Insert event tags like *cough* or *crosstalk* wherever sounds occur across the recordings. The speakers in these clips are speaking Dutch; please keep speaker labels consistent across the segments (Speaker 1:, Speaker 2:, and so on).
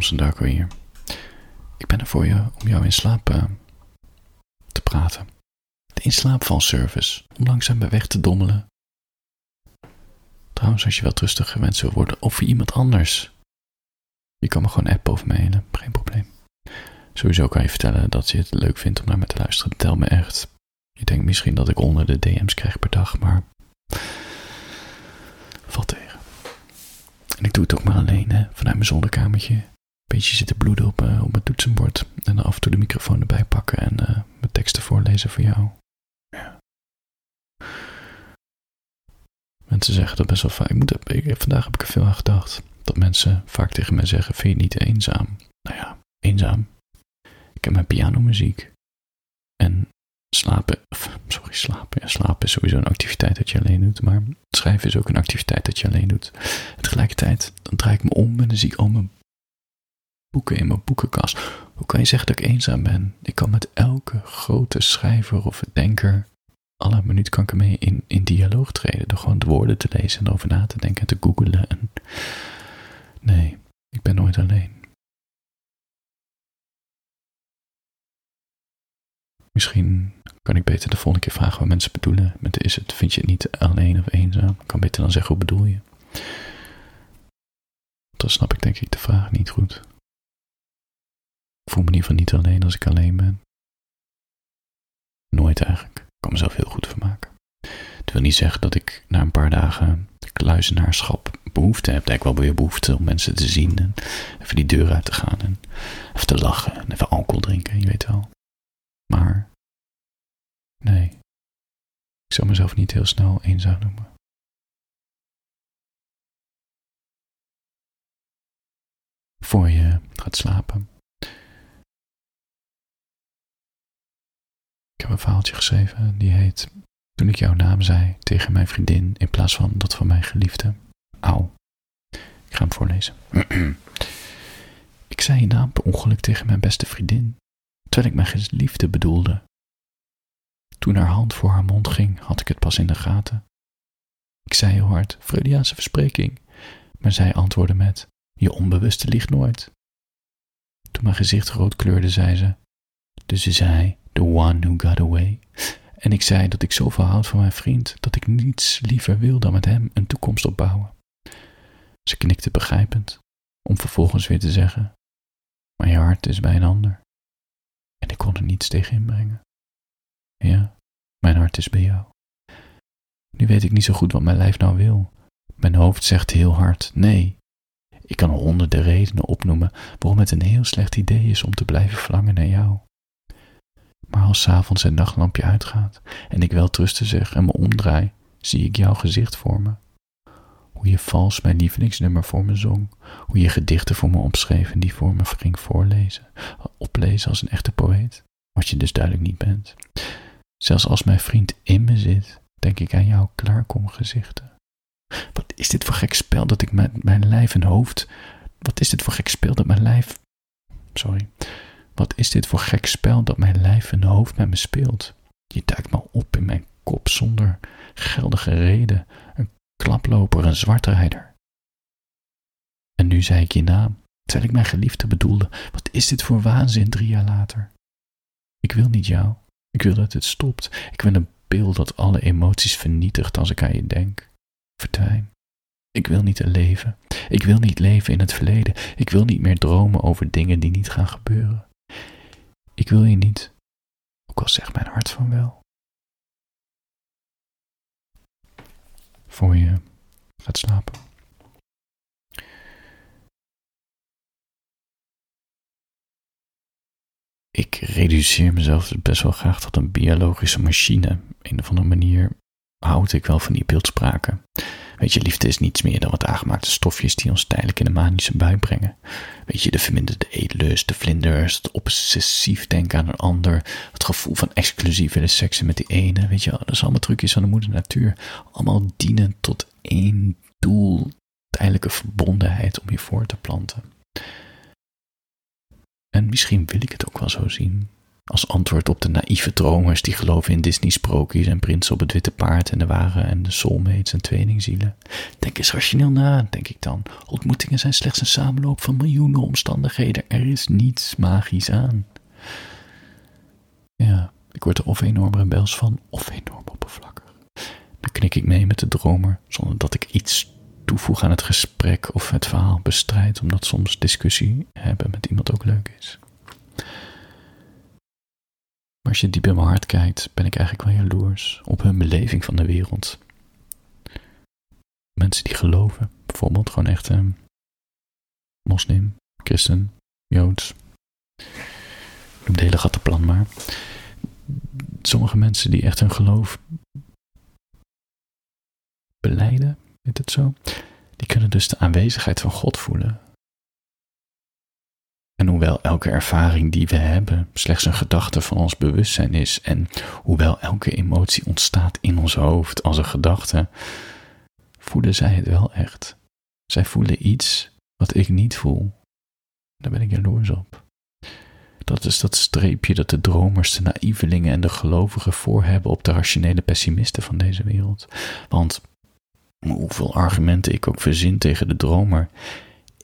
Speaker 1: Thompson Darko hier. Ik ben er voor je om jou in slaap eh, te praten. De inslaapvalservice, om langzaam bij weg te dommelen. Trouwens, als je wel rustig gewenst wil worden, of voor iemand anders. Je kan me gewoon appen of mailen, geen probleem. Sowieso kan je vertellen dat je het leuk vindt om naar me te luisteren. Tel me echt. Je denkt misschien dat ik onder de DM's krijg per dag, maar valt tegen. En ik doe het ook maar alleen, hè, vanuit mijn zolderkamertje. Beetje zitten bloeden op, uh, op mijn toetsenbord. En dan af en toe de microfoon erbij pakken en uh, mijn teksten voorlezen voor jou. Mensen zeggen dat best wel vaak. Ik vandaag heb ik er veel aan gedacht. Dat mensen vaak tegen mij zeggen: Vind je niet eenzaam? Nou ja, eenzaam. Ik heb mijn pianomuziek. En slapen, sorry, slapen. Ja, slapen is sowieso een activiteit dat je alleen doet. Maar schrijven is ook een activiteit dat je alleen doet. Tegelijkertijd, dan draai ik me om en dan zie ik al mijn boeken in mijn boekenkast. Hoe kan je zeggen dat ik eenzaam ben? Ik kan met elke grote schrijver of denker, alle minuut kan ik ermee in, in dialoog treden. Door gewoon de woorden te lezen en over na te denken en te googelen. En nee, ik ben nooit alleen. Misschien kan ik beter de volgende keer vragen wat mensen bedoelen met is het, vind je het niet alleen of eenzaam? Ik kan beter dan zeggen, hoe bedoel je? Dan snap ik denk ik de vraag niet goed. Ik voel me in ieder geval niet alleen als ik alleen ben. Nooit eigenlijk. Ik kan mezelf heel goed vermaken. Dat wil niet zeggen dat ik na een paar dagen kluizenaarschap behoefte heb. Ik wel weer behoefte om mensen te zien en even die deur uit te gaan en even te lachen en even alcohol drinken, je weet wel. Maar nee, ik zou mezelf niet heel snel eenzaam noemen. Voor je gaat slapen. Ik heb een verhaaltje geschreven die heet Toen ik jouw naam zei tegen mijn vriendin in plaats van dat van mijn geliefde. Auw. Ik ga hem voorlezen. *clears throat* ik zei je naam per ongeluk tegen mijn beste vriendin terwijl ik mijn geliefde bedoelde. Toen haar hand voor haar mond ging, had ik het pas in de gaten. Ik zei heel hard, Freudiaanse verspreking, maar zij antwoordde met, je onbewuste liegt nooit. Toen mijn gezicht rood kleurde, zei ze, dus is hij the one who got away. En ik zei dat ik zoveel houd van mijn vriend, dat ik niets liever wil dan met hem een toekomst opbouwen. Ze knikte begrijpend, om vervolgens weer te zeggen, je hart is bij een ander en ik kon er niets tegen inbrengen. Ja, mijn hart is bij jou. Nu weet ik niet zo goed wat mijn lijf nou wil. Mijn hoofd zegt heel hard nee. Ik kan honderden redenen opnoemen waarom het een heel slecht idee is om te blijven verlangen naar jou. Maar als s'avonds het nachtlampje uitgaat en ik wel trusten zeg en me omdraai, zie ik jouw gezicht voor me. Hoe je vals mijn lievelingsnummer voor me zong, hoe je gedichten voor me opschreef en die voor me ging voorlezen, oplezen als een echte poëet, wat je dus duidelijk niet bent. Zelfs als mijn vriend in me zit, denk ik aan jouw klaarkomgezichten. Wat is dit voor gek spel dat ik met mijn lijf en hoofd. Wat is dit voor gek spel dat mijn lijf. Sorry. Wat is dit voor gek spel dat mijn lijf en hoofd met me speelt? Je duikt me op in mijn kop zonder geldige reden. Een klaploper, een zwartrijder. En nu zei ik je naam, terwijl ik mijn geliefde bedoelde. Wat is dit voor waanzin drie jaar later? Ik wil niet jou. Ik wil dat het stopt. Ik wil een beeld dat alle emoties vernietigt als ik aan je denk. Verdwijn. Ik wil niet leven. Ik wil niet leven in het verleden. Ik wil niet meer dromen over dingen die niet gaan gebeuren. Ik wil je niet, ook al zegt mijn hart van wel. Voor je gaat slapen. Ik reduceer mezelf dus best wel graag tot een biologische machine. Een of andere manier houd ik wel van die beeldspraken. Weet je, liefde is niets meer dan wat aangemaakte stofjes die ons tijdelijk in de manische bui brengen. Weet je, de verminderde eetlust, de vlinders, het obsessief denken aan een ander, het gevoel van exclusief willen seksen met die ene. Weet je, dat is allemaal trucjes van de moeder natuur. Allemaal dienen tot één doel, tijdelijke verbondenheid om je voor te planten. En misschien wil ik het ook wel zo zien. Als antwoord op de naïeve dromers die geloven in Disney-sprookjes en prinsen op het witte paard en de ware en de soulmates en tweelingzielen. Denk eens rationeel na, denk ik dan. Ontmoetingen zijn slechts een samenloop van miljoenen omstandigheden. Er is niets magisch aan. Ja, ik word er of enorm rebels van, of enorm oppervlakkig. Dan knik ik mee met de dromer, zonder dat ik iets toevoeg aan het gesprek of het verhaal bestrijd, omdat soms discussie hebben met iemand ook leuk is. Maar als je diep in mijn hart kijkt, ben ik eigenlijk wel jaloers op hun beleving van de wereld. Mensen die geloven, bijvoorbeeld gewoon echt um, moslim, christen, joods. Noem de hele gattenplan maar. Sommige mensen die echt hun geloof beleiden, heet het zo, die kunnen dus de aanwezigheid van God voelen. En hoewel elke ervaring die we hebben slechts een gedachte van ons bewustzijn is, en hoewel elke emotie ontstaat in ons hoofd als een gedachte, voelen zij het wel echt. Zij voelen iets wat ik niet voel. Daar ben ik jaloers op. Dat is dat streepje dat de dromers, de naïvelingen en de gelovigen voor hebben op de rationele pessimisten van deze wereld. Want hoeveel argumenten ik ook verzin tegen de dromer,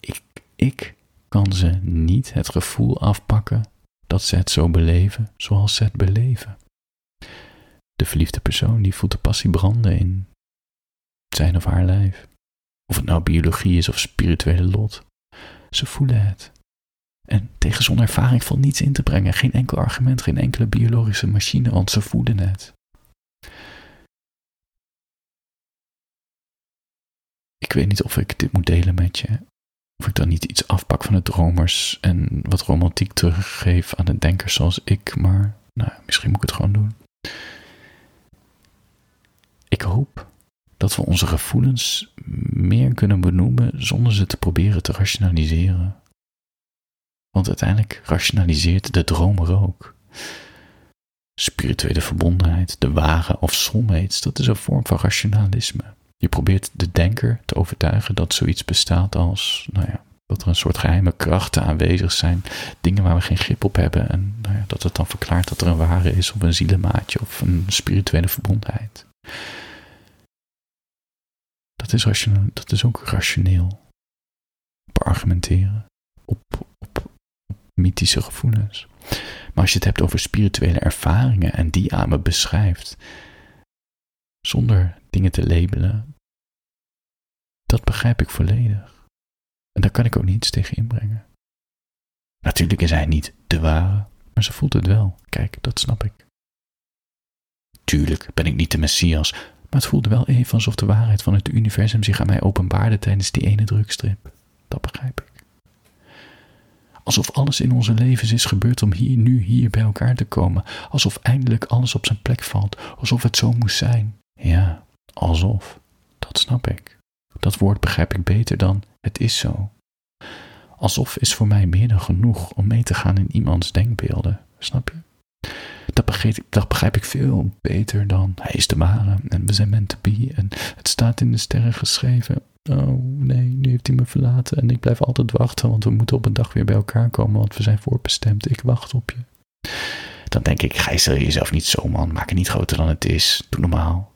Speaker 1: ik, ik kan ze niet het gevoel afpakken dat ze het zo beleven zoals ze het beleven. De verliefde persoon die voelt de passie branden in zijn of haar lijf. Of het nou biologie is of spirituele lot. Ze voelen het. En tegen zo'n ervaring valt niets in te brengen. Geen enkel argument, geen enkele biologische machine, want ze voelen het. Ik weet niet of ik dit moet delen met je. Of ik dan niet iets afpak van de dromers en wat romantiek teruggeef aan de denkers zoals ik, maar nou, misschien moet ik het gewoon doen. Ik hoop dat we onze gevoelens meer kunnen benoemen zonder ze te proberen te rationaliseren. Want uiteindelijk rationaliseert de dromer ook. Spirituele verbondenheid, de ware of soulmates, dat is een vorm van rationalisme. Je probeert de denker te overtuigen dat zoiets bestaat als, nou ja, dat er een soort geheime krachten aanwezig zijn, dingen waar we geen grip op hebben, en nou ja, dat het dan verklaart dat er een ware is, of een zielenmaatje, of een spirituele verbondenheid. Dat is, rationeel, dat is ook rationeel. Op argumenteren, op, op, op mythische gevoelens. Maar als je het hebt over spirituele ervaringen en die aan me beschrijft, zonder dingen te labelen, dat begrijp ik volledig. En daar kan ik ook niets tegen inbrengen. Natuurlijk is hij niet de ware, maar ze voelt het wel. Kijk, dat snap ik. Tuurlijk ben ik niet de Messias, maar het voelde wel even alsof de waarheid van het universum zich aan mij openbaarde tijdens die ene drukstrip. Dat begrijp ik. Alsof alles in onze levens is gebeurd om hier, nu, hier bij elkaar te komen. Alsof eindelijk alles op zijn plek valt. Alsof het zo moest zijn. Ja, alsof. Dat snap ik. Dat woord begrijp ik beter dan het is zo. Alsof is voor mij meer dan genoeg om mee te gaan in iemands denkbeelden. Snap je? Dat begrijp, dat begrijp ik veel beter dan hij is de ware en we zijn meant to be en het staat in de sterren geschreven. Oh nee, nu heeft hij me verlaten en ik blijf altijd wachten, want we moeten op een dag weer bij elkaar komen, want we zijn voorbestemd. Ik wacht op je. Dan denk ik, gijzel jezelf niet zo man, maak het niet groter dan het is. Doe normaal.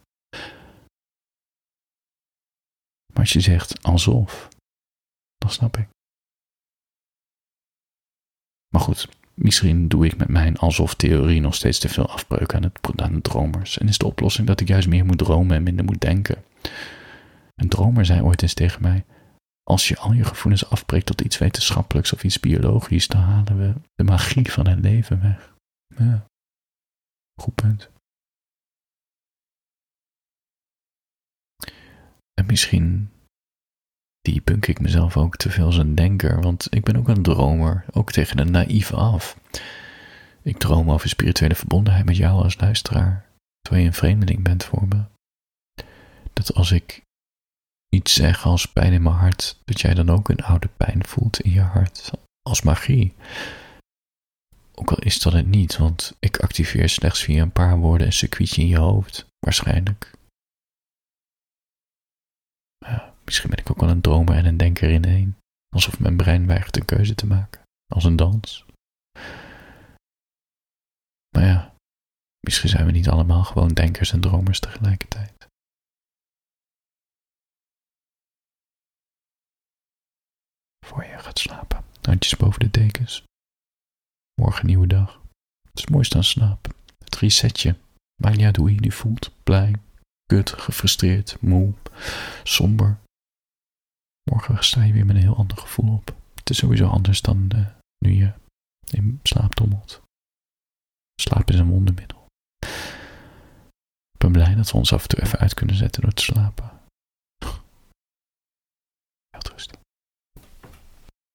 Speaker 1: Maar als je zegt alsof, dan snap ik. Maar goed, misschien doe ik met mijn alsof-theorie nog steeds te veel afbreuk aan, het, de dromers. En is de oplossing dat ik juist meer moet dromen en minder moet denken. Een dromer zei ooit eens tegen mij: Als je al je gevoelens afbreekt tot iets wetenschappelijks of iets biologisch, dan halen we de magie van het leven weg. Ja, goed punt. En misschien debunk ik mezelf ook te veel als een denker, want ik ben ook een dromer, ook tegen de naïeve af. Ik droom over spirituele verbondenheid met jou als luisteraar, terwijl je een vreemdeling bent voor me. Dat als ik iets zeg als pijn in mijn hart, dat jij dan ook een oude pijn voelt in je hart, als magie. Ook al is dat het niet, want ik activeer slechts via een paar woorden een circuitje in je hoofd, waarschijnlijk. Misschien ben ik ook wel een dromer en een denker in één, alsof mijn brein weigert een keuze te maken, als een dans. Maar ja, misschien zijn we niet allemaal gewoon denkers en dromers tegelijkertijd. Voor je gaat slapen, handjes boven de dekens. Morgen nieuwe dag. Het is mooi staan slapen. Het resetje. Maakt niet uit hoe je je nu voelt. Blij, kut, gefrustreerd, moe, somber. Morgen sta je weer met een heel ander gevoel op. Het is sowieso anders dan nu je in slaap dommelt. Slaap is een wondermiddel. Ik ben blij dat we ons af en toe even uit kunnen zetten door te slapen.